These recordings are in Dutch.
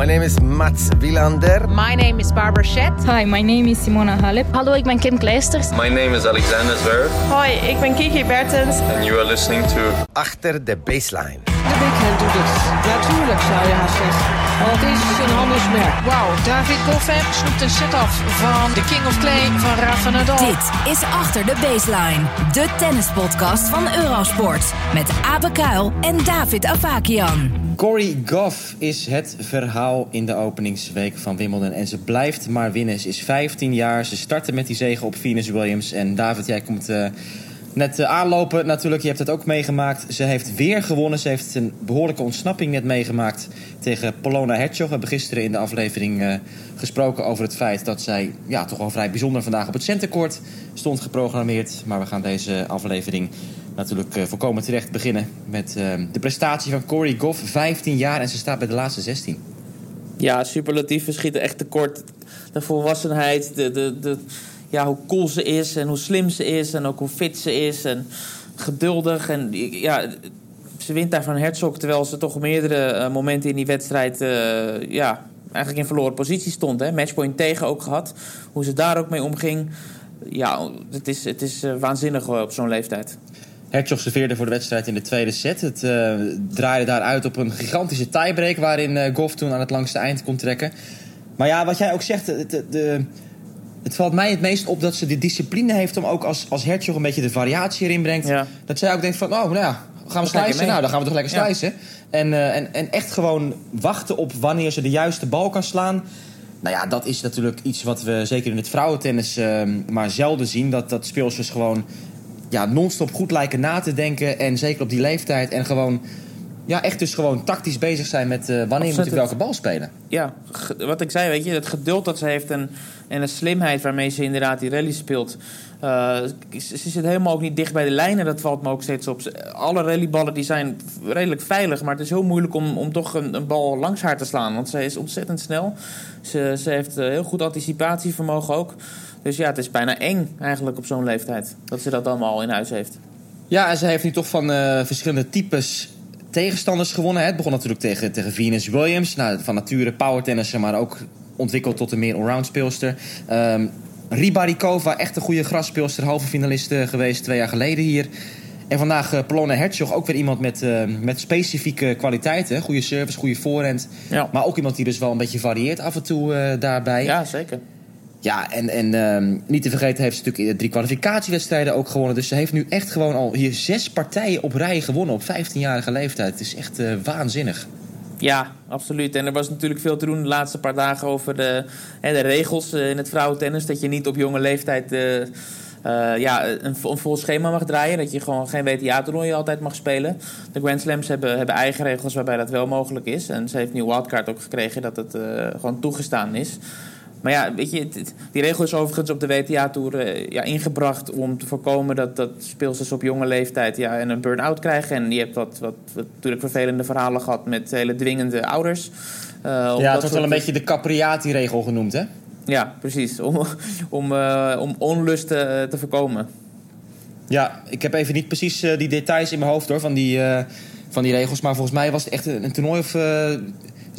My name is Mats Wilander. My name is Barbara Schett. Hi, my name is Simona Halep. Hallo, ik ben Kim Kleisters. My name is Alexander Zverev. Hoi, ik ben Kiki Bertens. And you are listening to... Achter de baseline. Natuurlijk zou je haast zeggen. Want het is een handelsmerk. Wauw, David Goffin snoept een set-off van de King of Clay van Rafa Nadal. Dit is Achter de Baseline. De tennispodcast van Eurosport. Met Abe Kuil en David Avakian. Corey Goff is het verhaal in de openingsweek van Wimbledon. En ze blijft maar winnen. Ze is 15 jaar. Ze startte met die zegen op Venus Williams. En David, jij komt uh, net uh, aanlopen natuurlijk. Je hebt het ook meegemaakt. Ze heeft weer gewonnen. Ze heeft een behoorlijke ontsnapping net meegemaakt tegen Polona Hercog. We hebben gisteren in de aflevering uh, gesproken over het feit dat zij ja, toch wel vrij bijzonder vandaag op het centercourt stond geprogrammeerd. Maar we gaan deze aflevering natuurlijk uh, volkomen terecht beginnen met de prestatie van Corey Goff. 15 jaar en ze staat bij de laatste 16. Ja, superlatieve schieten echt tekort. De volwassenheid, de, de, de, ja, hoe cool ze is en hoe slim ze is en ook hoe fit ze is en geduldig. En ja, ze wint daar van Herzog terwijl ze toch meerdere uh, momenten in die wedstrijd uh, ja, eigenlijk in verloren positie stond. Hè. Matchpoint tegen ook gehad. Hoe ze daar ook mee omging. Ja, het is, het is uh, waanzinnig op zo'n leeftijd. Hertog serveerde voor de wedstrijd in de tweede set. Het uh, draaide daaruit op een gigantische tiebreak... waarin uh, Goff toen aan het langste eind kon trekken. Maar ja, wat jij ook zegt... De, het valt mij het meest op dat ze de discipline heeft... om ook als, als Hertog een beetje de variatie erin brengt. Ja. Dat zij ook denkt van, oh, nou ja, gaan we slijzen? Nou, dan gaan we toch lekker slijzen. Ja. En, uh, en, en echt gewoon wachten op wanneer ze de juiste bal kan slaan... Nou ja, dat is natuurlijk iets wat we zeker in het vrouwentennis uh, maar zelden zien. Dat, dat speelsters gewoon ja, non-stop goed lijken na te denken. En zeker op die leeftijd. En gewoon, ja, echt dus gewoon tactisch bezig zijn met uh, wanneer Absoluut. moet ik welke bal spelen. Ja, wat ik zei, weet je, het geduld dat ze heeft en, en de slimheid waarmee ze inderdaad die rally speelt. Uh, ze zit helemaal ook niet dicht bij de lijnen, dat valt me ook steeds op. Alle rallyballen die zijn redelijk veilig, maar het is heel moeilijk om, om toch een, een bal langs haar te slaan. Want zij is ontzettend snel. Ze, ze heeft uh, heel goed anticipatievermogen ook. Dus ja, het is bijna eng eigenlijk op zo'n leeftijd. Dat ze dat allemaal al in huis heeft. Ja, en ze heeft nu toch van uh, verschillende types tegenstanders gewonnen. Het begon natuurlijk tegen, tegen Venus Williams. Nou, van nature powertennisser, maar ook ontwikkeld tot een meer allround speelster. Um, Ribarikova, echt een goede grasspeelster. Halve finaliste geweest twee jaar geleden hier. En vandaag uh, Polona Hertzog, ook weer iemand met, uh, met specifieke kwaliteiten. Goede service, goede voorhand. Ja. Maar ook iemand die dus wel een beetje varieert af en toe uh, daarbij. Ja, zeker. Ja, en, en um, niet te vergeten heeft ze natuurlijk drie kwalificatiewedstrijden ook gewonnen. Dus ze heeft nu echt gewoon al hier zes partijen op rij gewonnen op 15-jarige leeftijd. Het is echt uh, waanzinnig. Ja, absoluut. En er was natuurlijk veel te doen de laatste paar dagen over de, hè, de regels in het vrouwentennis. Dat je niet op jonge leeftijd uh, ja, een, een, vol schema mag draaien. Dat je gewoon geen WTA-toernooi altijd mag spelen. De Grand Slams hebben, hebben eigen regels waarbij dat wel mogelijk is. En ze heeft nu wildcard ook gekregen dat het gewoon toegestaan is. Maar ja, weet je, die regel is overigens op de WTA-tour uh, ja, ingebracht om te voorkomen dat, dat speelsters op jonge leeftijd ja, een burn-out krijgen. En je hebt wat, wat, wat, natuurlijk vervelende verhalen gehad met hele dwingende ouders. Uh, ja, het wordt wel een beetje de Capriati-regel genoemd, hè? Ja, precies. Om, om, uh, om onlust te, te voorkomen. Ja, ik heb even niet precies die details in mijn hoofd hoor, van die, van die regels. Maar volgens mij was het echt een, een toernooi of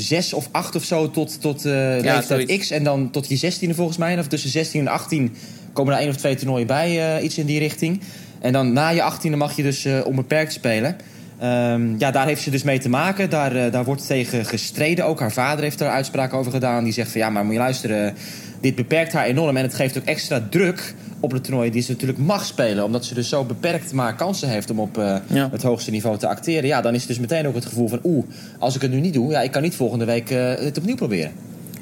zes of acht of zo tot, tot uh, ja, leeftijd X. En dan tot je zestiende volgens mij. Of tussen 16 en 18 komen er één of twee toernooien bij, uh, iets in die richting. En dan na je achttiende mag je dus uh, onbeperkt spelen. Um, ja, daar heeft ze dus mee te maken. Daar, daar wordt tegen gestreden. Ook haar vader heeft daar uitspraken over gedaan. Die zegt van ja, maar moet je luisteren. Dit beperkt haar enorm. En het geeft ook extra druk op het toernooi die ze natuurlijk mag spelen. Omdat ze dus zo beperkt maar kansen heeft om op uh, ja. het hoogste niveau te acteren. Ja, dan is het dus meteen ook het gevoel van... oeh, als ik het nu niet doe, ja, ik kan niet volgende week uh, het opnieuw proberen.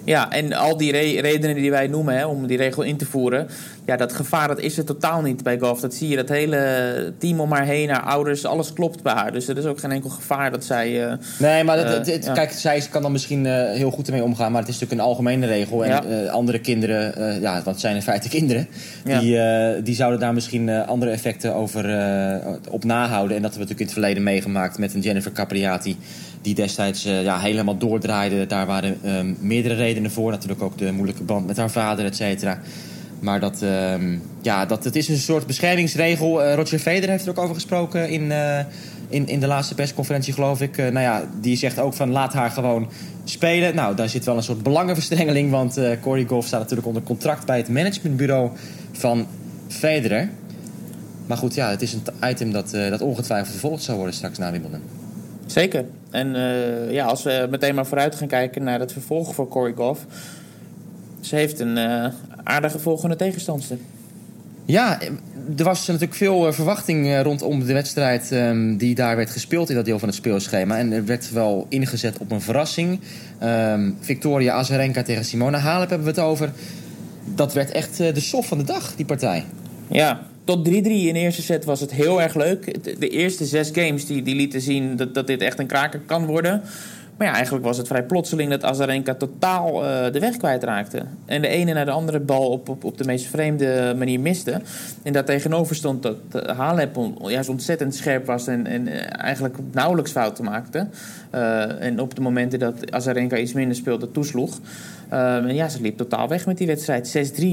Ja, en al die re redenen die wij noemen hè, om die regel in te voeren... ja, dat gevaar dat is er totaal niet bij golf. Dat zie je, dat hele team om haar heen, haar ouders, alles klopt bij haar. Dus er is ook geen enkel gevaar dat zij... Uh, nee, maar dat, uh, het, ja. kijk, zij kan dan misschien uh, heel goed ermee omgaan... maar het is natuurlijk een algemene regel. En ja. andere kinderen, ja, wat zijn in feite kinderen... die, die zouden daar misschien andere effecten over op nahouden. En dat hebben we natuurlijk in het verleden meegemaakt met een Jennifer Capriati die destijds uh, ja, helemaal doordraaide. Daar waren um, meerdere redenen voor. Natuurlijk ook de moeilijke band met haar vader, et cetera. Maar dat, um, ja, dat het is een soort beschermingsregel. Uh, Roger Federer heeft er ook over gesproken in, uh, in, in de laatste persconferentie, geloof ik. nou ja, die zegt ook van laat haar gewoon spelen. Nou, daar zit wel een soort belangenverstrengeling. Want Corey Goff staat natuurlijk onder contract bij het managementbureau van Federer. Maar goed, ja, het is een item dat, dat ongetwijfeld vervolgd zou worden straks na Wimbledon. Zeker. En uh, ja, als we meteen maar vooruit gaan kijken naar het vervolg voor Corey Goff. Ze heeft een aardige volgende tegenstandster. Ja, er was natuurlijk veel eh, verwachting eh, rondom de wedstrijd um, die daar werd gespeeld in dat deel van het speelschema. En er werd wel ingezet op een verrassing. Um, Victoria Azarenka tegen Simona Halep hebben we het over. Dat werd echt uh, de sof van de dag, die partij. Ja, tot 3-3 in de eerste set was het heel erg leuk. De eerste zes games die, die lieten zien dat, dat dit echt een kraker kan worden. Maar ja, eigenlijk was het vrij plotseling dat Azarenka totaal uh, de weg kwijtraakte. En de ene naar de andere bal op, op, de meest vreemde manier miste. En daar tegenover stond dat uh, Halep juist ontzettend scherp was en, en uh, eigenlijk nauwelijks fouten maakte. en op de momenten dat Azarenka iets minder speelde, toesloeg. en ja, ze liep totaal weg met die wedstrijd. 6-3,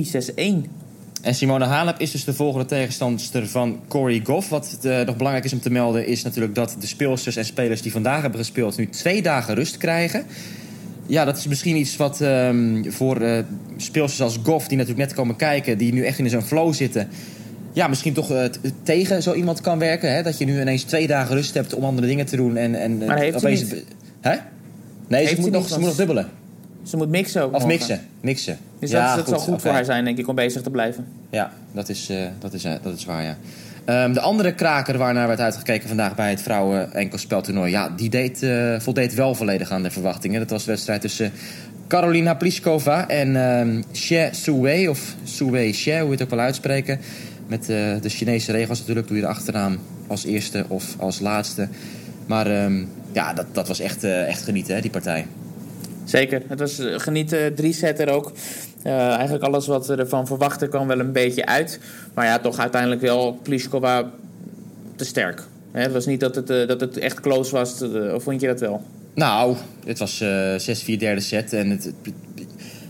6-1. En Simone Halep is dus de volgende tegenstander van Corey Goff. Wat uh, nog belangrijk is om te melden is natuurlijk dat de speelsters en spelers die vandaag hebben gespeeld nu twee dagen rust krijgen. Ja, dat is misschien iets wat um, voor uh, speelsters als Goff, die natuurlijk net komen kijken, die nu echt in zo'n flow zitten. Ja, misschien toch uh, tegen zo iemand kan werken. Hè? Dat je nu ineens twee dagen rust hebt om andere dingen te doen. En, en, maar heeft opeens... Hè? Nee, ze moet, nog, ze moet nog dubbelen. Ze moet mixen ook. Of mixen, mixen. Dus ja, dat, dat goed. zal goed voor haar zijn, denk ik, om bezig te blijven. Ja, dat is, uh, dat is, uh, dat is waar, ja. Um, de andere kraker waarnaar werd uitgekeken vandaag bij het vrouwen-enkelspeltoernooi... ja, die deed, uh, voldeed wel volledig aan de verwachtingen. Dat was de wedstrijd tussen Carolina Pliskova en um, Xie Suwei... of Suwei Xie, hoe je het ook wel uitspreken. Met de Chinese regels natuurlijk doe je de achternaam als eerste of als laatste. Maar um, ja, dat, dat was echt, echt genieten, hè, die partij. Zeker. Het was eh, genieten, drie setter ook. Uh, eigenlijk alles wat we ervan verwachten kwam wel een beetje uit. Maar ja, toch uiteindelijk wel Pliskova te sterk. Hè, het was niet dat het, uh, dat het echt close was. of vond je dat wel? Nou, het was 6-4 derde set. En het,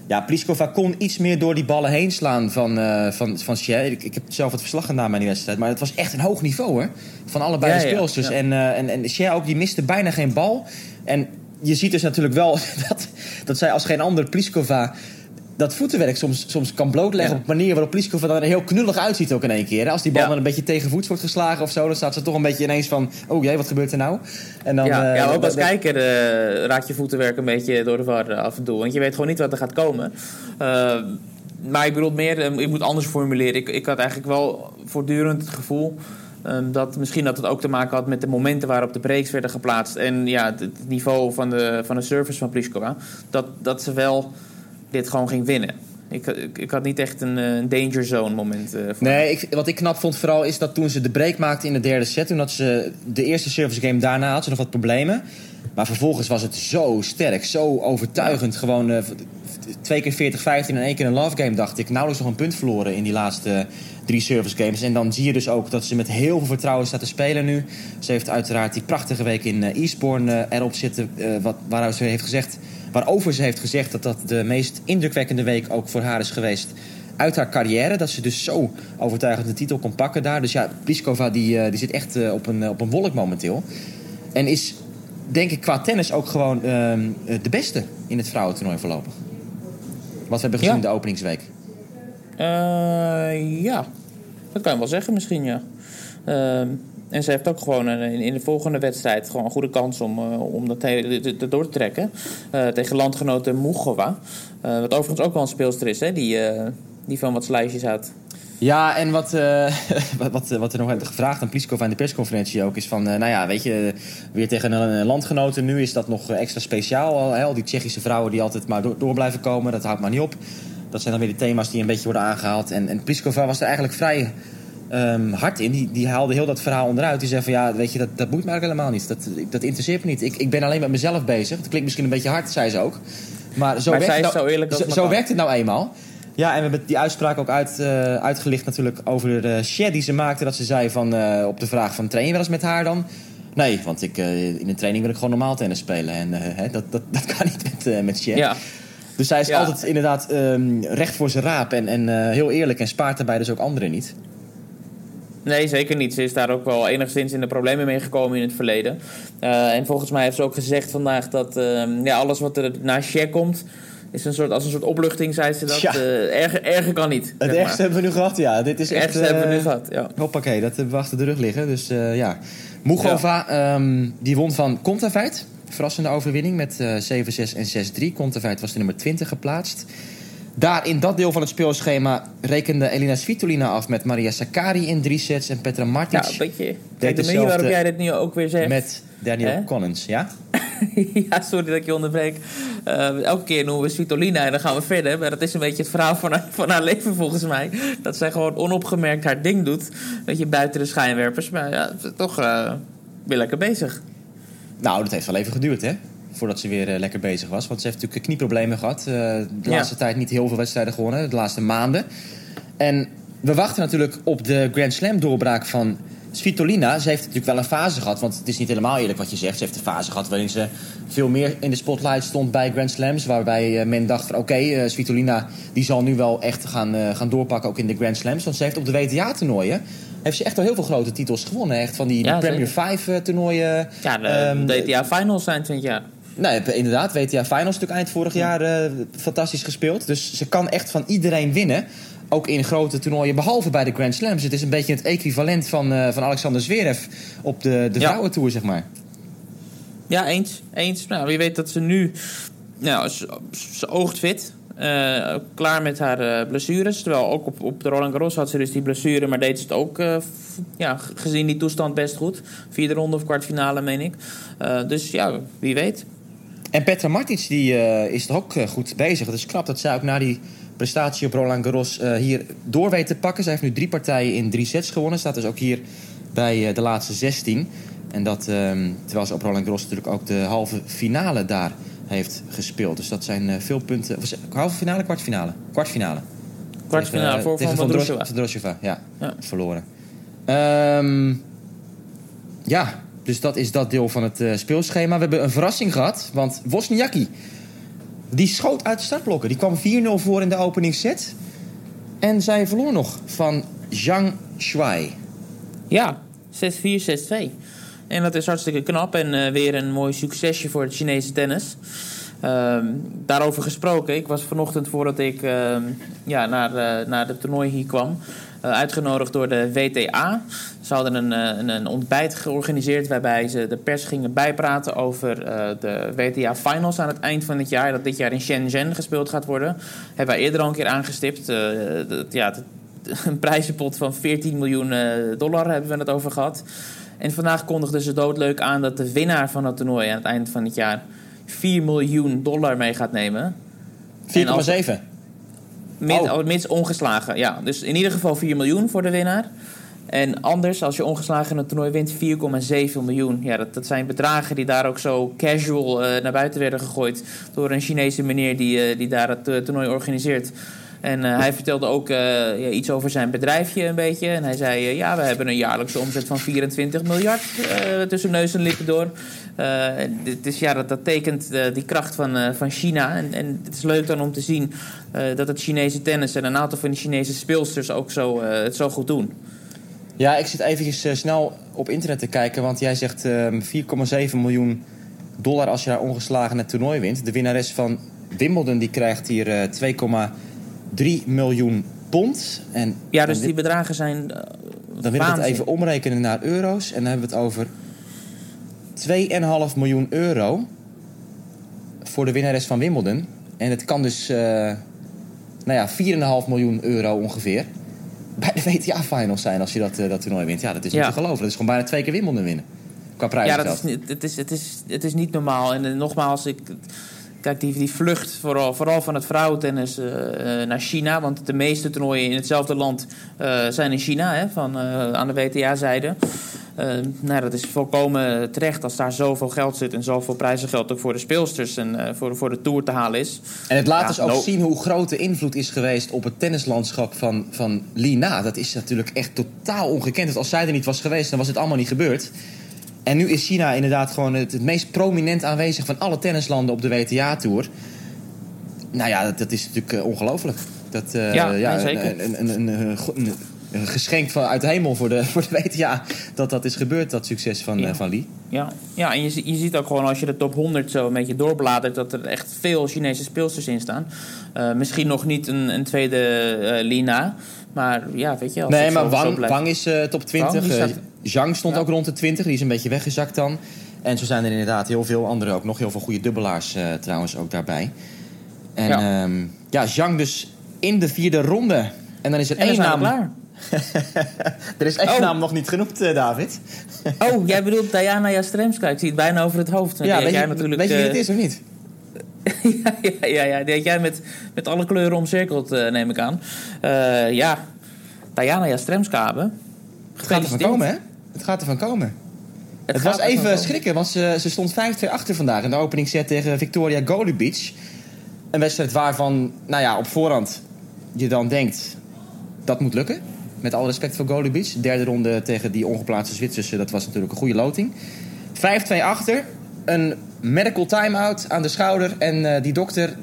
ja, Pliskova kon iets meer door die ballen heen slaan van, uh, van, van Shea. Ik, ik, heb zelf het verslag gedaan bij die wedstrijd. Maar het was echt een hoog niveau hoor. Van allebei ja, de speelsters. Ja, ja. En, uh, en, en Shea ook, die miste bijna geen bal. En je ziet dus natuurlijk wel dat, dat zij als geen ander Pliskova dat voetenwerk soms, soms kan blootleggen ja. op een manier waarop Pliskova er heel knullig uitziet ook in één keer. Als die bal ja. dan een beetje tegen voets wordt geslagen of zo, dan staat ze toch een beetje ineens van, oh jee, wat gebeurt er nou? En dan, ja, uh, ja ook als kijker uh, raakt je voetenwerk een beetje door de war af en toe. Want je weet gewoon niet wat er gaat komen. Uh, maar ik bedoel meer, ik moet anders formuleren. Ik, ik had eigenlijk wel voortdurend het gevoel Um, dat misschien dat het ook te maken had met de momenten waarop de breaks werden geplaatst. En ja, het, niveau van de, van de service van Pliskova. Dat, dat ze wel dit gewoon ging winnen. Ik, ik, had niet echt een, een danger zone moment. Uh, nee, wat ik knap vond vooral is dat toen ze de break maakte in de derde set... toen had ze de eerste service game daarna had ze nog wat problemen. Maar vervolgens was het zo sterk, zo overtuigend. Gewoon uh, twee keer 40-15 en één keer een love game, dacht ik. Nauwelijks nog een punt verloren in die laatste drie service games. En dan zie je dus ook dat ze met heel veel vertrouwen staat te spelen nu. Ze heeft uiteraard die prachtige week in uh, Eastbourne uh, erop zitten. Uh, wat, waaruit ze heeft gezegd, waarover ze heeft gezegd dat dat de meest indrukwekkende week ook voor haar is geweest uit haar carrière. Dat ze dus zo overtuigend de titel kon pakken daar. Dus ja, Pliskova die, die zit echt op, een, op een wolk momenteel. En is, denk ik, qua tennis ook gewoon ehm, de beste in het vrouwentoernooi voorlopig. Wat we hebben gezien ja. de openingsweek. Uh, ja, dat kan je wel zeggen misschien, ja. Uh, en ze heeft ook gewoon een, in de volgende wedstrijd gewoon een goede kans om, uh, om dat hele, door te trekken. Uh, tegen landgenoten Mugova. wat overigens ook wel een speelster is, hè, die, die van wat slijsjes had. Ja, en wat, uh, wat, wat er nog werd gevraagd aan Pliskova in de persconferentie ook... is van, uh, nou ja, weet je, weer tegen een landgenoten... nu is dat nog extra speciaal. Al, al die Tsjechische vrouwen die altijd maar door, door blijven komen... dat houdt maar niet op. Dat zijn dan weer de thema's die een beetje worden aangehaald. En, en was er eigenlijk vrij um, hard in. Die, die haalde heel dat verhaal onderuit. Die zei van, ja, weet je, dat, dat moet me eigenlijk helemaal niet. Dat, dat interesseert me niet. Ik, ik ben alleen met mezelf bezig. Dat klinkt misschien een beetje hard, zei ze ook. Maar zo, maar werkt, het nou, zo werkt het nou eenmaal. Ja, en we hebben die uitspraak ook uit, uh, uitgelicht natuurlijk over de share die ze maakte. Dat ze zei van, uh, op de vraag van train je wel eens met haar dan? Nee, want ik, uh, in een training wil ik gewoon normaal tennis spelen. En hè, dat, dat, dat kan niet met, met Cher. Ja. Dus zij is ja. altijd inderdaad um, recht voor zijn raap en, en heel eerlijk en spaart daarbij dus ook anderen niet. Nee, zeker niet. Ze is daar ook wel enigszins in de problemen mee gekomen in het verleden. En volgens mij heeft ze ook gezegd vandaag dat uh, ja, alles wat er na Shaq komt... Is een soort, als een soort opluchting, zei ze dat. Ja. Uh, erger, erger kan niet. Het ergste hebben we nu gehad, ja. Dit is het ergste echt, hebben we nu gehad, ja. Hoppakee, dat hebben we achter de rug liggen. Dus ja. Mugova, ja. um, die won van Contaveit. Verrassende overwinning met 7-6 en 6-3. Contaveit was de nummer 20 geplaatst. Daar in dat deel van het speelschema rekende Elina Svitolina af met Maria Sakkari in drie sets en Petra Martic. Ja, een beetje. Kijk, de manier waarop jij dit nu ook weer zegt. Met Daniel He? Collins, ja? ja, sorry dat ik je onderbreek. Uh, elke keer noemen we Svitolina en dan gaan we verder. Maar dat is een beetje het verhaal van haar, van haar leven volgens mij. Dat zij gewoon onopgemerkt haar ding doet. Weet je, buiten de schijnwerpers. Maar ja, toch uh, weer lekker bezig. Nou, dat heeft wel even geduurd, hè? voordat ze weer uh, lekker bezig was. Want ze heeft natuurlijk knieproblemen gehad. De ja. laatste tijd niet heel veel wedstrijden gewonnen, de laatste maanden. En we wachten natuurlijk op de Grand Slam doorbraak van Svitolina. Ze heeft natuurlijk wel een fase gehad, want het is niet helemaal eerlijk wat je zegt. Ze heeft een fase gehad waarin ze veel meer in de spotlight stond bij Grand Slams. Waarbij uh, men dacht van oké, okay, Svitolina die zal nu wel echt gaan, gaan doorpakken ook in de Grand Slams. Want ze heeft op de WTA-toernooien heeft ze echt al heel veel grote titels gewonnen. Echt van die, ja, Premier 5 toernooien. Ja, de um, WTA Finals zijn 20 jaar. Nee, inderdaad. WTA Finals natuurlijk eind vorig jaar uh, fantastisch gespeeld. Dus ze kan echt van iedereen winnen. Ook in grote toernooien, behalve bij de Grand Slams. Het is een beetje het equivalent van, uh, van Alexander Zverev op de, de ja. vrouwentour, zeg maar. Ja, eens. eens. Nou, wie weet dat ze nu... Nou, ze, ze oogt fit. Uh, klaar met haar uh, blessures. Terwijl ook op, op de Roland Garros had ze dus die blessure, maar deed ze het ook uh, ja, gezien die toestand best goed. Vierde ronde of kwartfinale, meen ik. dus ja, wie weet. En Petra Martic die, is er ook goed bezig. Het is knap dat zij ook na die prestatie op Roland Garros uh, hier door weet te pakken. Zij heeft nu drie partijen in drie sets gewonnen. Staat dus ook hier bij de laatste 16. En dat ehm, terwijl ze op Roland Garros natuurlijk ook de halve finale daar heeft gespeeld. Dus dat zijn veel punten. Halve finale, kwartfinale? Kwartfinale. Kwartfinale tegen, voor tegen Van Drosjeva. Ja, ja, verloren. Um, ja, dus dat is dat deel van het speelschema. We hebben een verrassing gehad, want Wozniacki... die schoot uit de startblokken. Die kwam 4-0 voor in de opening set. En zij verloor nog van Zhang Shuai. Ja, 6-4, 6-2. En dat is hartstikke knap en uh, weer een mooi succesje voor het Chinese tennis. Uh, daarover gesproken, ik was vanochtend voordat ik uh, ja, naar, uh, naar het toernooi hier kwam... Eh, uitgenodigd door de WTA. Ze hadden een, eh, een, een, ontbijt georganiseerd waarbij ze de pers gingen bijpraten over eh, de WTA Finals aan het eind van het jaar. Dat dit jaar in Shenzhen gespeeld gaat worden. Hebben wij eerder al een keer aangestipt. Dat, ja, een prijzenpot van 14 miljoen dollar hebben we het over gehad. En vandaag kondigden ze doodleuk aan dat de winnaar van het toernooi aan het eind van het jaar 4 miljoen dollar mee gaat nemen. 4,7? Mid, oh. Mits ongeslagen, ja. Dus in ieder geval 4 miljoen voor de winnaar. En anders, als je ongeslagen een toernooi wint, 4,7 miljoen. Ja, dat, dat zijn bedragen die daar ook zo casual uh, naar buiten werden gegooid... door een Chinese meneer die, uh, die daar het uh, toernooi organiseert. En uh, hij vertelde ook uh, ja, iets over zijn bedrijfje een beetje. En hij zei, uh, ja, we hebben een jaarlijkse omzet van 24 miljard tussen neus en lippen door. dus ja, dat, dat tekent die kracht van, van China. En, en het is leuk dan om te zien dat het Chinese tennis en een aantal van die Chinese speelsters ook zo, het zo goed doen. Ja, ik zit eventjes snel op internet te kijken. Want jij zegt 4,7 miljoen dollar als je daar ongeslagen het toernooi wint. De winnares van Wimbledon die krijgt hier 2,... 3 miljoen pond. En ja, dus die bedragen zijn. Uh, dan wil ik het even omrekenen naar euro's. En dan hebben we het over 2,5 miljoen euro voor de winnares van Wimbledon. En het kan dus, uh, nou ja, 4,5 miljoen euro ongeveer bij de WTA-finals zijn als je dat, uh, dat toernooi wint. Ja, dat is niet te geloven. Dat is gewoon bijna twee keer Wimbledon winnen. Qua prijs. Ja, dat is, het, is, het, is, het is niet normaal. En nogmaals, ik Kijk, die, die vlucht vooral, vooral van het vrouwentennis uh, naar China. Want de meeste toernooien in hetzelfde land uh, zijn in China, hè, van, uh, aan de WTA-zijde. nou, dat is volkomen terecht als daar zoveel geld zit en zoveel prijzengeld ook voor de speelsters en voor, voor de Tour te halen is. En het laat ja, dus ook no zien hoe groot de invloed is geweest op het tennislandschap van, van Lina. Dat is natuurlijk echt totaal ongekend. Want als zij er niet was geweest, dan was het allemaal niet gebeurd. En nu is China inderdaad gewoon het, het meest prominent aanwezig van alle tennislanden op de WTA-tour. Nou ja, dat, dat is natuurlijk uh, ongelooflijk. Dat, uh, ja, ja zeker. Een, een, een, een geschenk van, uit de hemel voor de, voor de WTA dat dat is gebeurd, dat succes van, Ja. van Lee. Ja, ja en je, je ziet ook gewoon als je de top 100 zo een beetje doorbladert... dat er echt veel Chinese speelsters in staan. Eh, misschien nog niet een, een tweede eh, Lina. Maar ja, weet je... Als Nee, maar Wang, is eh, top 20. Wang, Eh, staat- Zhang stond Ja. ook rond de 20. Die is een beetje weggezakt dan. En zo zijn er inderdaad heel veel andere ook. Nog heel veel goede dubbelaars eh, trouwens ook daarbij. En Ja. ja, ja Zhang dus in de vierde ronde. En dan is er één naam. klaar. Er is één Oh. naam nog niet genoemd, David. Oh, jij bedoelt Diana Jastremska. Ik zie het bijna over het hoofd. Ja, weet, jij je, natuurlijk, weet je wie het is of niet? ja, ja, ja, ja, die had jij met, met alle kleuren omcirkeld, eh, neem ik aan. Eh, ja, Diana Jastremska hebben. Het gaat ervan komen, hè? Het gaat ervan komen. Het, was even komen. schrikken, want ze, ze stond 5-2 achter vandaag in de openingsset tegen Victoria Golubic. Een wedstrijd waarvan, nou ja, op voorhand je dan denkt, dat moet lukken. Met alle respect voor Golubic. Derde ronde tegen die ongeplaatste Zwitserse, dat was natuurlijk een goede loting. 5-2 achter, een medical time-out aan de schouder. En eh, die dokter,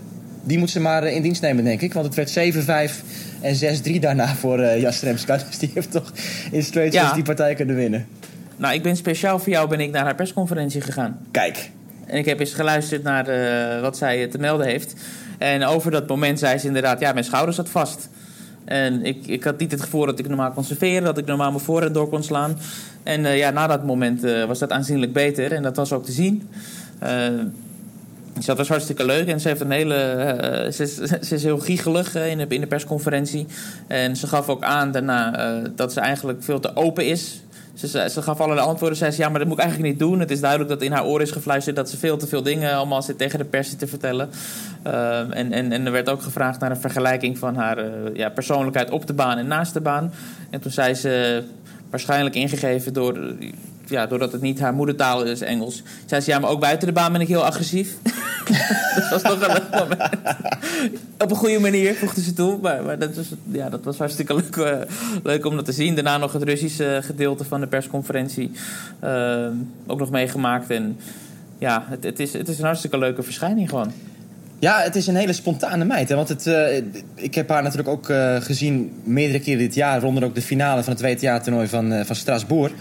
die moet ze maar eh, in dienst nemen, denk ik. Want het werd 7-5 en 6-3 daarna voor eh Jastremska. Dus die heeft toch in straight Ja. die partij kunnen winnen. Nou, ik ben speciaal voor jou ben ik naar haar persconferentie gegaan. Kijk, En ik heb eens geluisterd naar wat zij te melden heeft. En over dat moment zei ze inderdaad, ja, mijn schouder zat vast. En ik, ik had niet het gevoel dat ik normaal kon serveren, dat ik normaal mijn voorhand door kon slaan. En ja, na dat moment was dat aanzienlijk beter en dat was ook te zien. Eh, dus dat was hartstikke leuk. En ze, heeft een hele, eh, ze, is, ze is heel giechelig eh, in, de, in de persconferentie. En ze gaf ook aan daarna dat ze eigenlijk veel te open is. Ze, ze, gaf allerlei antwoorden. Zei ze, ja, maar dat moet ik eigenlijk niet doen. Het is duidelijk dat in haar oor is gefluisterd... dat ze veel te veel dingen allemaal zit tegen de pers te vertellen. En, en, en er werd ook gevraagd naar een vergelijking van haar ja, persoonlijkheid op de baan en naast de baan. En toen zei ze, waarschijnlijk ingegeven door... Ja, doordat het niet haar moedertaal is, Engels. Zei ze, ja, maar ook buiten de baan ben ik heel agressief. dat was toch een leuk moment. Op een goede manier, voegde ze toe. Maar, maar dat, was, ja, dat was hartstikke leuk, eh, leuk om dat te zien. Daarna nog het Russische gedeelte van de persconferentie eh, ook nog meegemaakt. En ja, het, het, is, het is een hartstikke leuke verschijning gewoon. Ja, het is een hele spontane meid. Hè? Want het, eh, ik heb haar natuurlijk ook gezien meerdere keren dit jaar. Rond ook de finale van het WTA-toernooi van, van Straatsburg.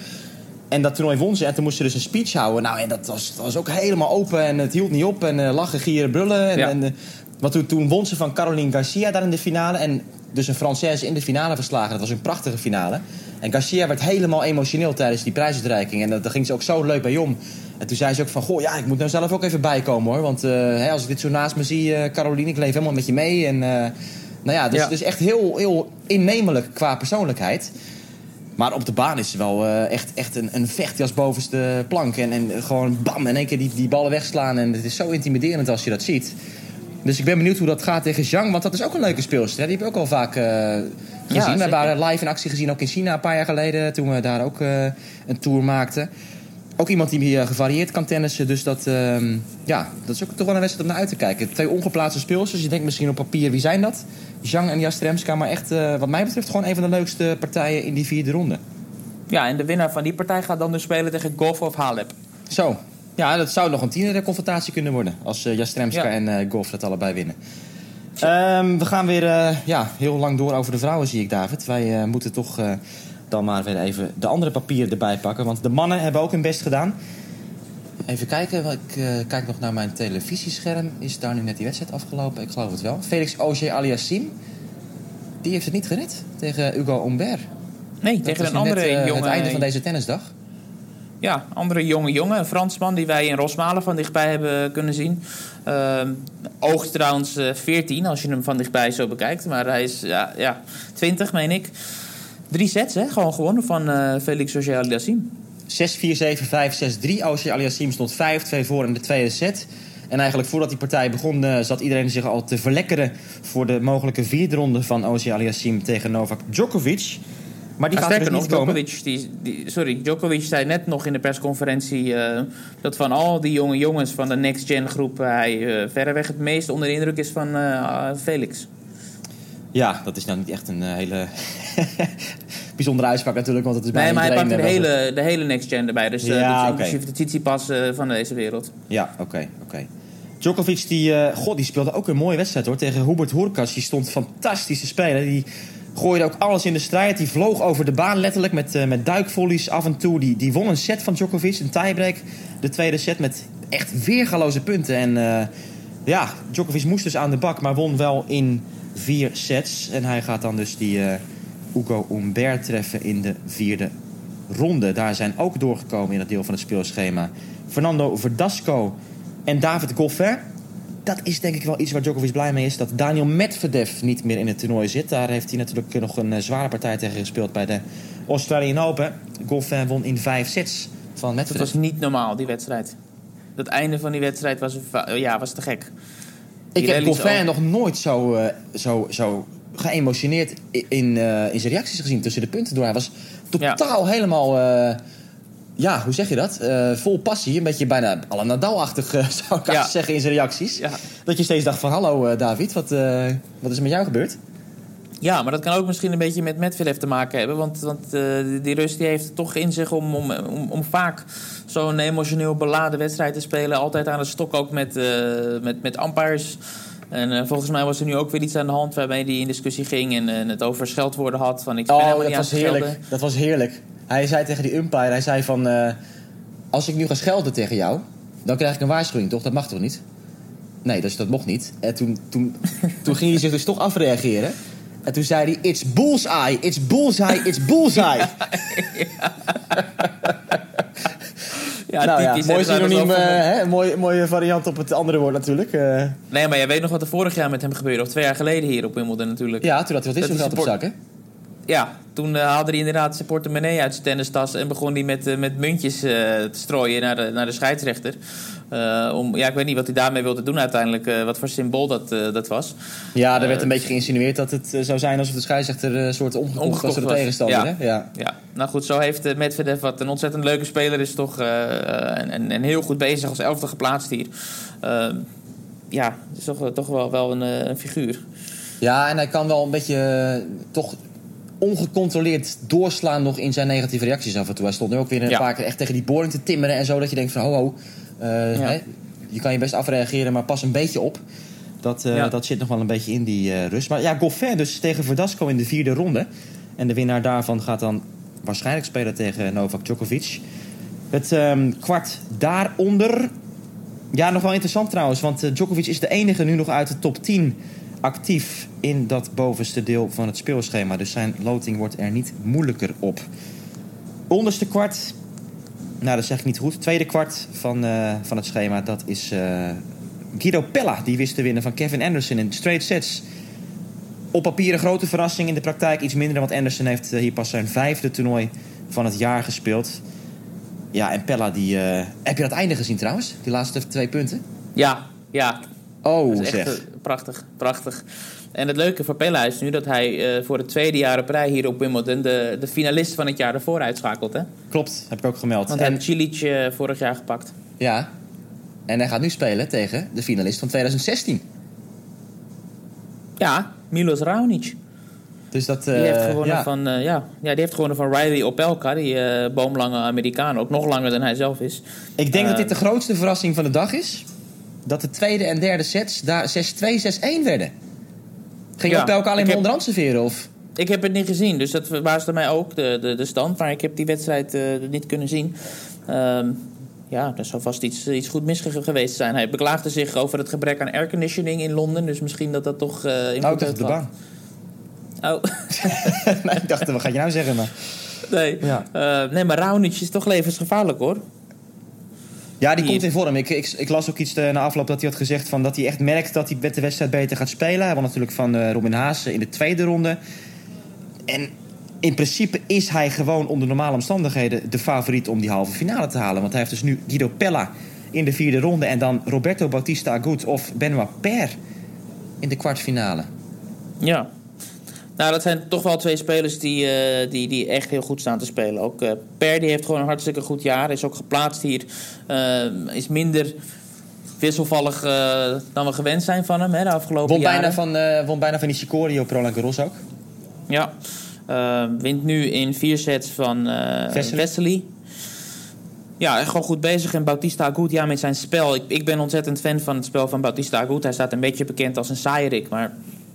En dat toernooi won ze. En toen moest ze dus een speech houden. Nou, en dat was, dat was ook helemaal open. En het hield niet op. En eh, lachen, gieren, brullen. En, Ja. en, eh, want toen, toen won ze van Caroline Garcia daar in de finale. En dus een Française in de finale verslagen. Dat was een prachtige finale. En Garcia werd helemaal emotioneel tijdens die prijsuitreiking. En dat, daar ging ze ook zo leuk bij om. En toen zei ze ook van, goh, ja, ik moet nou zelf ook even bijkomen hoor. Want eh, hè, als ik dit zo naast me zie, eh, Caroline, ik leef helemaal met je mee. En nou ja, dus, Ja. dus echt heel, heel innemelijk qua persoonlijkheid. Maar op de baan is ze wel eh, echt, echt een, een vechtjas bovenste plank. En, en gewoon bam, in één keer die, die ballen wegslaan. En het is zo intimiderend als je dat ziet. Dus ik ben benieuwd hoe dat gaat tegen Zhang. Want dat is ook een leuke speelster. hè. Die heb ik ook al vaak eh, gezien. we hebben haar live in actie gezien, ook in China een paar jaar geleden. Toen we daar ook eh, een tour maakten. Ook iemand die hier gevarieerd kan tennissen. Dus dat, ehm, ja, dat is ook toch wel een wedstrijd om naar uit te kijken. Twee ongeplaatste speelsters. Je denkt misschien op papier, wie zijn dat? Zhang en Jastremska. Maar echt, eh, wat mij betreft, gewoon een van de leukste partijen in die vierde ronde. Ja, en de winnaar van die partij gaat dan dus spelen tegen Golf of Halep. Zo. Ja, dat zou nog een tienere confrontatie kunnen worden. Als eh, Jastremska Ja. en eh Golf dat allebei winnen. Ehm, we gaan weer ja, heel lang door over de vrouwen, zie ik, David. Wij moeten toch dan maar weer even de andere papieren erbij pakken. Want de mannen hebben ook hun best gedaan. Even kijken, ik eh, kijk nog naar mijn televisiescherm. Is daar nu net die wedstrijd afgelopen? Ik geloof het wel. Felix Auger aliassime, die heeft het niet gered tegen Hugo Humbert. Nee, Dat tegen een andere net, eh, jonge... Het einde van deze tennisdag. Ja, andere jonge jongen, een Fransman die wij in Rosmalen van dichtbij hebben kunnen zien. Ehm oogst trouwens eh, 14 als je hem van dichtbij zo bekijkt. Maar hij is ja, ja, 20, meen ik. Drie sets, hè? Gewoon gewonnen van eh, Felix Auger-Aliassime. 6-4-7-5-6-3. Auger Aliassime stond 5-2 voor in de tweede set. En eigenlijk voordat die partij begon, eh, zat iedereen zich al te verlekkeren voor de mogelijke vierde ronde van Auger Aliassime tegen Novak Djokovic. Maar die Maar gaat er dus nog, niet komen. Djokovic, die, die, sorry, Djokovic zei net nog in de persconferentie eh, dat van al die jonge jongens van de Next Gen groep hij eh, verreweg het meest onder de indruk is van eh, Felix. Ja, dat is nou niet echt een eh, hele bijzondere uitspraak natuurlijk, want het is Nee, bijna maar hij pakt de eh, hele, de hele Next Gen erbij. Dus, eh, Ja, dus inclusief de Tsitsipas eh, van deze wereld. Ja, oké, oké. Djokovic, die, god, die speelde ook een mooie wedstrijd hoor. Tegen Hubert Hurkacz. Die stond fantastisch te spelen. Die gooide ook alles in de strijd. Die vloog over de baan letterlijk met, uh, met duikvolleys af en toe. Die, die won een set van Djokovic, een tiebreak. De tweede set met echt weergaloze punten. En uh, ja, Djokovic moest dus aan de bak, maar won wel in vier sets. En hij gaat dan dus die Hugo Humbert treffen in de vierde ronde. Daar zijn ook doorgekomen in het deel van het speelschema Fernando Verdasco en David Goffin. Dat is denk ik wel iets waar Djokovic blij mee is. Dat Daniel Medvedev niet meer in het toernooi zit. Daar heeft hij natuurlijk nog een eh, zware partij tegen gespeeld bij de Australian Open. Goffin won in vijf sets van Medvedev. Dat was niet normaal, die wedstrijd. Het einde van die wedstrijd was, ja, was te gek. Die ik heb Goffin nog nooit zo, uh, zo, zo geëmotioneerd in, uh, in zijn reacties gezien tussen de punten door. Hij was totaal ja. helemaal... Uh, ja, hoe zeg je dat? Uh, vol passie. Een beetje bijna alle Nadal-achtig, uh, zou ik ja. zeggen, in zijn reacties. Ja. Dat je steeds dacht van, hallo uh, David, wat, wat is er met jou gebeurd? Ja, maar dat kan ook misschien een beetje met Medvedev te maken hebben. Want, want die Rus die heeft toch in zich om, om, om, om vaak zo'n emotioneel beladen wedstrijd te spelen. Altijd aan de stok ook met, met, met umpires. En volgens mij was er nu ook weer iets aan de hand waarmee hij in discussie ging en, en het over scheldwoorden had. Van, ik oh, dat was heerlijk. Dat was heerlijk. Hij zei tegen die umpire, hij zei van... Uh, als ik nu ga schelden tegen jou, dan krijg ik een waarschuwing, toch? Dat mag toch niet? Nee, dus dat mocht niet. En toen, toen, toen ging hij zich dus toch afreageren. En toen zei hij, it's bullseye, it's bullseye, it's bullseye. Ja, nou ja, mooi synoniem, uh, hè? Mooi, mooie variant op het andere woord natuurlijk. Uh. Nee, maar jij weet nog wat er vorig jaar met hem gebeurde. Of twee jaar geleden hier op Wimbledon natuurlijk. Ja, toen had hij wat is geld op zak, hè? ja, toen uh, haalde hij inderdaad zijn portemonnee uit zijn tennistas... en begon hij met, uh, met muntjes uh, te strooien naar de, naar de scheidsrechter. om, ja, ik weet niet wat hij daarmee wilde doen uiteindelijk. wat voor symbool dat, dat was. Ja, er werd een beetje geïnsinueerd dat het zou zijn... alsof de scheidsrechter een soort omgekocht was door de tegenstander. Ja. Hè? Ja. ja, nou goed, zo heeft Medvedev... wat een ontzettend leuke speler is toch... en, en, en, heel goed bezig als elfde geplaatst hier. ja, is toch, toch wel, wel een, een figuur. Ja, en hij kan wel een beetje toch ongecontroleerd doorslaan nog in zijn negatieve reacties af en toe. Hij stond nu ook weer een paar keer echt tegen die boring te timmeren en zo. Dat je denkt van ho ho, uh, hè, je kan je best afreageren, maar pas een beetje op. Dat, uh, dat zit nog wel een beetje in die uh, rust. Maar ja, Goffin dus tegen Verdasco in de vierde ronde. En de winnaar daarvan gaat dan waarschijnlijk spelen tegen Novak Djokovic. Het um, kwart daaronder. Ja, nog wel interessant trouwens. Want Djokovic is de enige nu nog uit de top 10 actief in dat bovenste deel van het speelschema. Dus zijn loting wordt er niet moeilijker op. Onderste kwart, nou dat zeg ik niet goed. Tweede kwart van, uh, van het schema, dat is uh, Guido Pella. Die wist te winnen van Kevin Anderson in straight sets. Op papier een grote verrassing, in de praktijk iets minder. Want Anderson heeft uh, hier pas zijn vijfde toernooi van het jaar gespeeld. Ja, en Pella, die, heb je dat einde gezien trouwens? Die laatste twee punten? Ja, ja. Oh, zeg. Echt, prachtig, prachtig. En het leuke voor Pella is nu dat hij uh, voor het tweede jaar op rij hier op Wimbledon de, de finalist van het jaar ervoor uitschakelt. Hè? Klopt, heb ik ook gemeld. Want hij heeft Cilic uh, vorig jaar gepakt. Ja, en hij gaat nu spelen tegen de finalist van 2016. Ja, Milos Raonic. Dus dat, uh, die heeft gewonnen ja. van, ja, ja, die heeft gewonnen van Riley Opelka, die boomlange Amerikaan, ook nog langer dan hij zelf is. Ik denk dat dit de grootste verrassing van de dag is. Dat de tweede en derde sets daar 6-2, 6-1 werden. Ging ja, ook alleen maar onderhand serveren? Of? Ik heb het niet gezien, dus dat verbaasde mij ook, de, de, de stand. Maar ik heb die wedstrijd uh, niet kunnen zien. Um, ja, er zou vast iets, iets goed mis geweest zijn. Hij beklaagde zich over het gebrek aan airconditioning in Londen. Dus misschien dat dat toch uh, in oh, ik de baan. Oh. nee, ik dacht, wat ga je nou zeggen? Maar... Nee, ja. uh, nee maar Raonic is toch levensgevaarlijk hoor. Ja, die, komt in vorm. Ik, ik, ik, las ook iets na afloop dat hij had gezegd van dat hij echt merkt dat hij met de wedstrijd beter gaat spelen. Hij won natuurlijk van uh, Robin Haas in de tweede ronde. En in principe is hij gewoon onder normale omstandigheden de favoriet om die halve finale te halen. Want hij heeft dus nu Guido Pella in de vierde ronde en dan Roberto Bautista Agut of Benoit Per in de kwartfinale. Ja, nou, dat zijn toch wel twee spelers die, uh, die, die echt heel goed staan te spelen. Ook uh, Per die heeft gewoon een hartstikke goed jaar. Is ook geplaatst hier. Uh, is minder wisselvallig dan we gewend zijn van hem hè, de afgelopen won jaren. Bijna van, won bijna van Nishikori op Roland Garros ook. Ja. wint nu in vier sets van Vesely. Ja, echt gewoon goed bezig. En Bautista Agut, ja, met zijn spel. Ik, ik ben ontzettend fan van het spel van Bautista Agut. Hij staat een beetje bekend als een saaierik, maar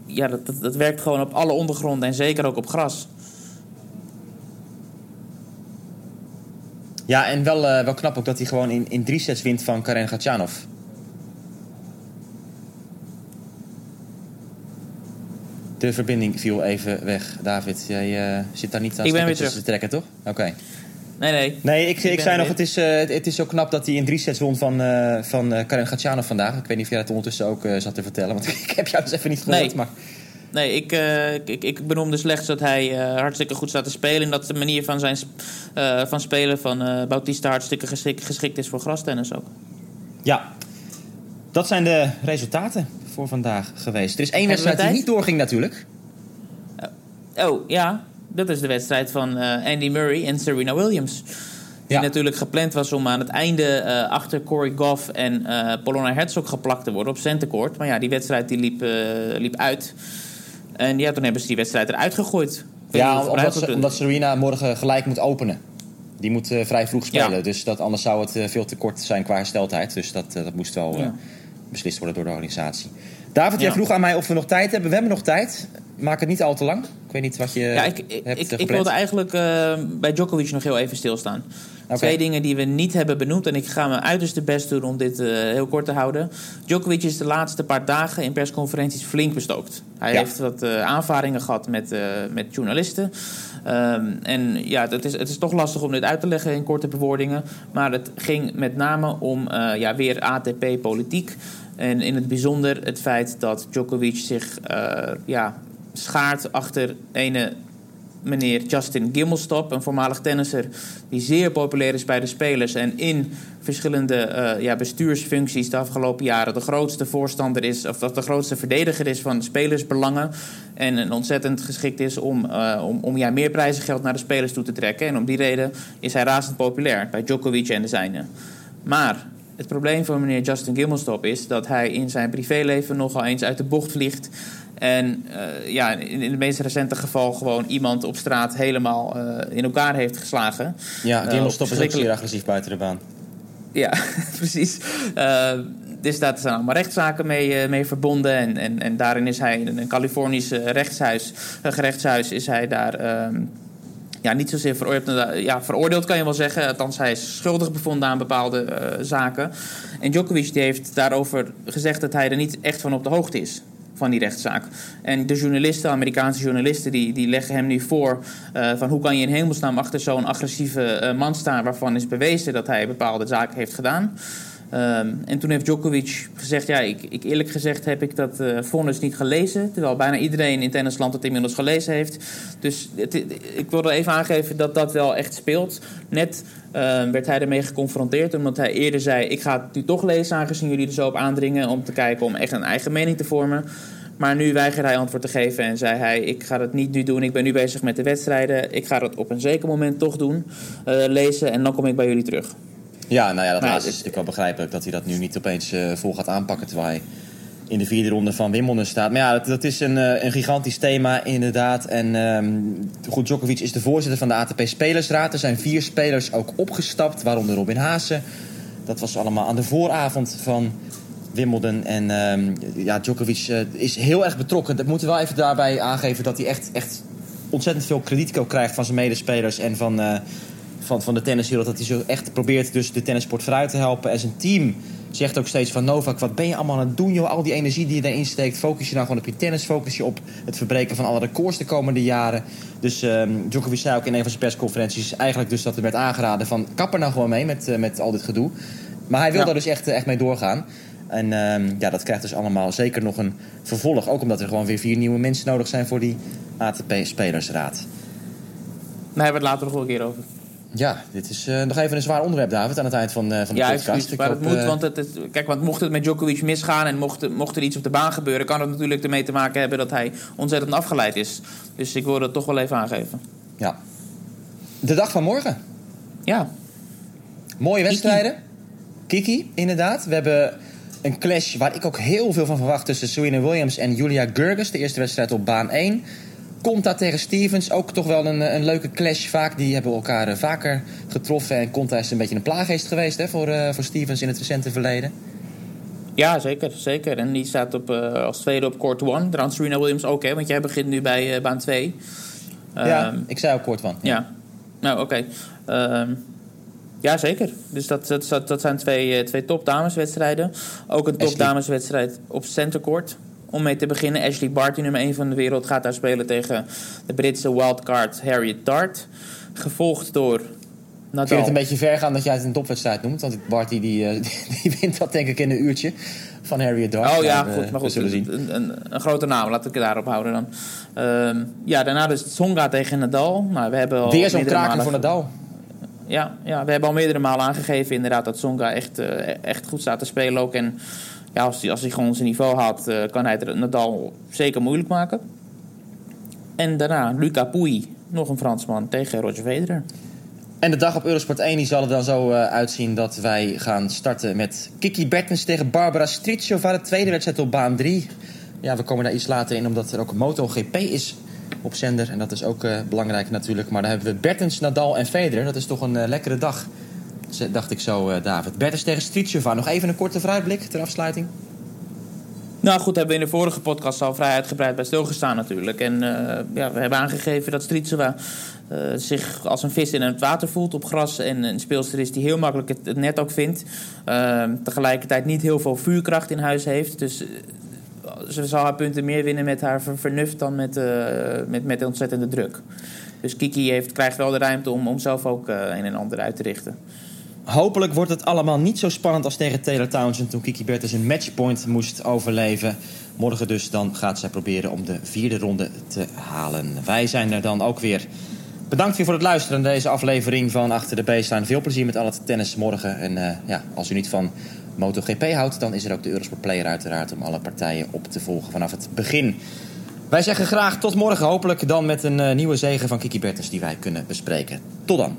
ja, dat, dat, dat werkt gewoon op alle ondergronden en zeker ook op gras. Ja, en wel, uh, wel knap ook dat hij gewoon in, in drie sets wint van Karen Gatchanov. De verbinding viel even weg. David, jij uh, zit daar niet aan te trekken, toch? Oké. Nee, nee. Nee, ik, ik, ik zei nog, het is, uh, het is zo knap dat hij in drie sets won van, uh, van uh, Karen Gatchanov vandaag. Ik weet niet of jij dat ondertussen ook zat te vertellen, want ik heb jou dus even niet gehoord. Nee. Maar... Nee, ik, uh, ik, ik benoemde slechts dat hij uh, hartstikke goed staat te spelen. En dat de manier van, zijn, uh, van spelen van Bautista hartstikke geschikt, geschikt is voor grastennis ook. Ja, dat zijn de resultaten voor vandaag geweest. Er is één wedstrijd die niet doorging natuurlijk. Oh, ja. Dat is de wedstrijd van Andy Murray en Serena Williams. Die ja. natuurlijk gepland was om aan het einde uh, achter Corey Goff en uh, Polona Herzog geplakt te worden op centercourt. Maar ja, die wedstrijd die liep, uh, liep uit. En ja, toen hebben ze die wedstrijd eruit gegooid. Ja, omdat, ze, omdat, Serena morgen gelijk moet openen. Die moet vrij vroeg spelen. Ja. Dus dat, anders zou het veel te kort zijn qua hersteltijd. Dus dat, dat moest wel ja. beslist worden door de organisatie. David, jij vroeg aan mij of we nog tijd hebben. We hebben nog tijd. Maak het niet al te lang. Ik weet niet wat je ja, ik, hebt ik, ik wilde eigenlijk bij Djokovic nog heel even stilstaan. Okay. Twee dingen die we niet hebben benoemd. En ik ga mijn uiterste best doen om dit uh, heel kort te houden. Djokovic is de laatste paar dagen in persconferenties flink bestookt. Hij ja. heeft wat uh, aanvaringen gehad met, met journalisten. Um, en ja, het is, het is toch lastig om dit uit te leggen in korte bewoordingen. Maar het ging met name om ja, weer ATP-politiek. En in het bijzonder het feit dat Djokovic zich ja, schaart achter ene meneer Justin Gimmelstop, een voormalig tennisser die zeer populair is bij de spelers en in verschillende uh, ja, bestuursfuncties de afgelopen jaren de grootste voorstander is, of de grootste verdediger is van spelersbelangen. En een ontzettend geschikt is om, uh, om, om ja, meer prijzengeld naar de spelers toe te trekken. En om die reden is hij razend populair bij Djokovic en de zijnen. Maar het probleem van meneer Justin Gimmelstop is dat hij in zijn privéleven nogal eens uit de bocht vliegt. En uh, ja, in, in het meest recente geval gewoon iemand op straat helemaal uh, in elkaar heeft geslagen. Ja, Gimmelstop uh, is ook zeer agressief buiten de baan. Ja, precies. dus daar zijn allemaal rechtszaken mee, mee verbonden. En, en, en daarin is hij in een Californisch rechtshuis, gerechtshuis, is hij daar ehm, ja, niet zozeer veroordeeld, ja, veroordeeld kan je wel zeggen. Althans, hij is schuldig bevonden aan bepaalde uh, zaken. En Djokovic die heeft daarover gezegd dat hij er niet echt van op de hoogte is van die rechtszaak. En de journalisten, Amerikaanse journalisten, die, die leggen hem nu voor uh, van hoe kan je in hemelsnaam achter zo'n agressieve uh, man staan waarvan is bewezen dat hij bepaalde zaken heeft gedaan. Um, en toen heeft Djokovic gezegd: Ja, ik, ik eerlijk gezegd heb ik dat uh, niet gelezen. Terwijl bijna iedereen in tennisland het inmiddels gelezen heeft. Dus het, ik wilde even aangeven dat dat wel echt speelt. Net uh, werd hij ermee geconfronteerd, omdat hij eerder zei: Ik ga het nu toch lezen, aangezien jullie er zo op aandringen. Om te kijken om echt een eigen mening te vormen. Maar nu weigerde hij antwoord te geven en zei hij: Ik ga dat niet nu doen. Ik ben nu bezig met de wedstrijden. Ik ga dat op een zeker moment toch doen, uh, lezen. En dan kom ik bij jullie terug. Ja, nou ja, dat laatste is natuurlijk wel begrijpelijk dat hij dat nu niet opeens uh, vol gaat aanpakken terwijl hij in de vierde ronde van Wimbledon staat. Maar ja, dat, dat is een, uh, een, gigantisch thema inderdaad. En um, goed, Djokovic is de voorzitter van de ATP Spelersraad. Er zijn vier spelers ook opgestapt, waaronder Robin Haase. Dat was allemaal aan de vooravond van Wimbledon. En um, ja, Djokovic uh, is heel erg betrokken. Dat moeten we wel even daarbij aangeven dat hij echt, echt ontzettend veel krediet krijgt van zijn medespelers en van van, van de tenniswereld. Dat hij zo echt probeert dus de tennissport vooruit te helpen. En zijn team zegt ook steeds van Novak, wat ben je allemaal aan het doen joh? Al die energie die je daarin steekt, focus je nou gewoon op je tennis. Focus je op het verbreken van alle records de komende jaren. Dus um, Djokovic zei ook in een van zijn persconferenties eigenlijk dus dat er werd aangeraden van kapper nou gewoon mee met, uh, met al dit gedoe. Maar hij wil ja. daar dus echt, echt mee doorgaan. En um, ja, dat krijgt dus allemaal zeker nog een vervolg. Ook omdat er gewoon weer vier nieuwe mensen nodig zijn voor die ATP-spelersraad. Daar hebben we het later nog wel een keer over. Ja, dit is uh, nog even een zwaar onderwerp, David, aan het eind van, uh, van de ja, podcast. Ja, maar het moet, uh... want het, het, kijk, want mocht het met Djokovic misgaan en mocht, mocht er iets op de baan gebeuren, kan het natuurlijk ermee te maken hebben dat hij ontzettend afgeleid is. Dus ik wil het toch wel even aangeven. Ja. De dag van morgen. Ja. Mooie wedstrijden. Kiki, Kiki inderdaad. We hebben een clash waar ik ook heel veel van verwacht tussen Serena Williams en Julia Gerges. De eerste wedstrijd op baan 1. Conta tegen Stevens, ook toch wel een, een leuke clash vaak. Die hebben elkaar uh, vaker getroffen. En Conta is een beetje een plaaggeest geweest hè, voor, uh, voor Stevens in het recente verleden. Ja, zeker. zeker. En die staat op, als tweede op court 1. Trouwens, Serena Williams ook, hè? Want jij begint nu bij baan 2. Ja, um, ik zei ook court 1. Ja. ja. Nou, oké. Okay. Um, ja, zeker. Dus dat, dat, dat zijn twee, twee topdameswedstrijden. Ook een topdameswedstrijd op centercourt. Om mee te beginnen, Ashley Barty, nummer 1 van de wereld, gaat daar spelen tegen de Britse wildcard Harriet Dart. Gevolgd door Nadal. Ik vind het een beetje ver gaan dat jij het een topwedstrijd noemt. Want Barty die, uh, die wint dat denk ik in een uurtje van Harriet Dart. Oh ja, goed. Maar goed, zullen zien. Een, een, een, grote naam, laat ik het daarop houden dan. Uh, ja, daarna dus Tsonga tegen Nadal. Nou, we hebben al Weer zo'n kraker voor Nadal. Ja, ja, we hebben al meerdere malen aangegeven inderdaad dat Tsonga echt, uh, echt goed staat te spelen ook. En ja, als hij als hij gewoon zijn niveau had, uh, kan hij het Nadal zeker moeilijk maken. En daarna Luca Pouille, nog een Fransman, tegen Roger Federer. En de dag op Eurosport 1 die zal er dan zo uh, uitzien dat wij gaan starten met Kiki Bertens tegen Barbara Stritschova. De tweede wedstrijd op baan 3. Ja, we komen daar iets later in omdat er ook MotoGP is op zender. En dat is ook uh, belangrijk natuurlijk. Maar dan hebben we Bertens, Nadal en Federer. Dat is toch een lekkere dag, dacht ik zo, David. Bertens tegen Stritschova. Nog even een korte vooruitblik ter afsluiting. Nou goed, hebben we in de vorige podcast al vrij uitgebreid bij stilgestaan natuurlijk. En uh, ja, we hebben aangegeven dat Stritseva uh, zich als een vis in het water voelt op gras. En een speelster is die heel makkelijk het, net ook vindt. Uh, tegelijkertijd niet heel veel vuurkracht in huis heeft. Dus ze zal haar punten meer winnen met haar vernuft dan met, met, met ontzettende druk. Dus Kiki heeft, krijgt wel de ruimte om, om zelf ook een en ander uit te richten. Hopelijk wordt het allemaal niet zo spannend als tegen Taylor Townsend... toen Kiki Bertens een matchpoint moest overleven. Morgen dus dan gaat zij proberen om de vierde ronde te halen. Wij zijn er dan ook weer. Bedankt weer voor het luisteren naar deze aflevering van Achter de Baseline. Veel plezier met al het tennis morgen. En uh, ja, als u niet van MotoGP houdt... dan is er ook de Eurosport Player uiteraard... om alle partijen op te volgen vanaf het begin. Wij zeggen graag tot morgen. Hopelijk dan met een uh, nieuwe zegen van Kiki Bertens die wij kunnen bespreken. Tot dan.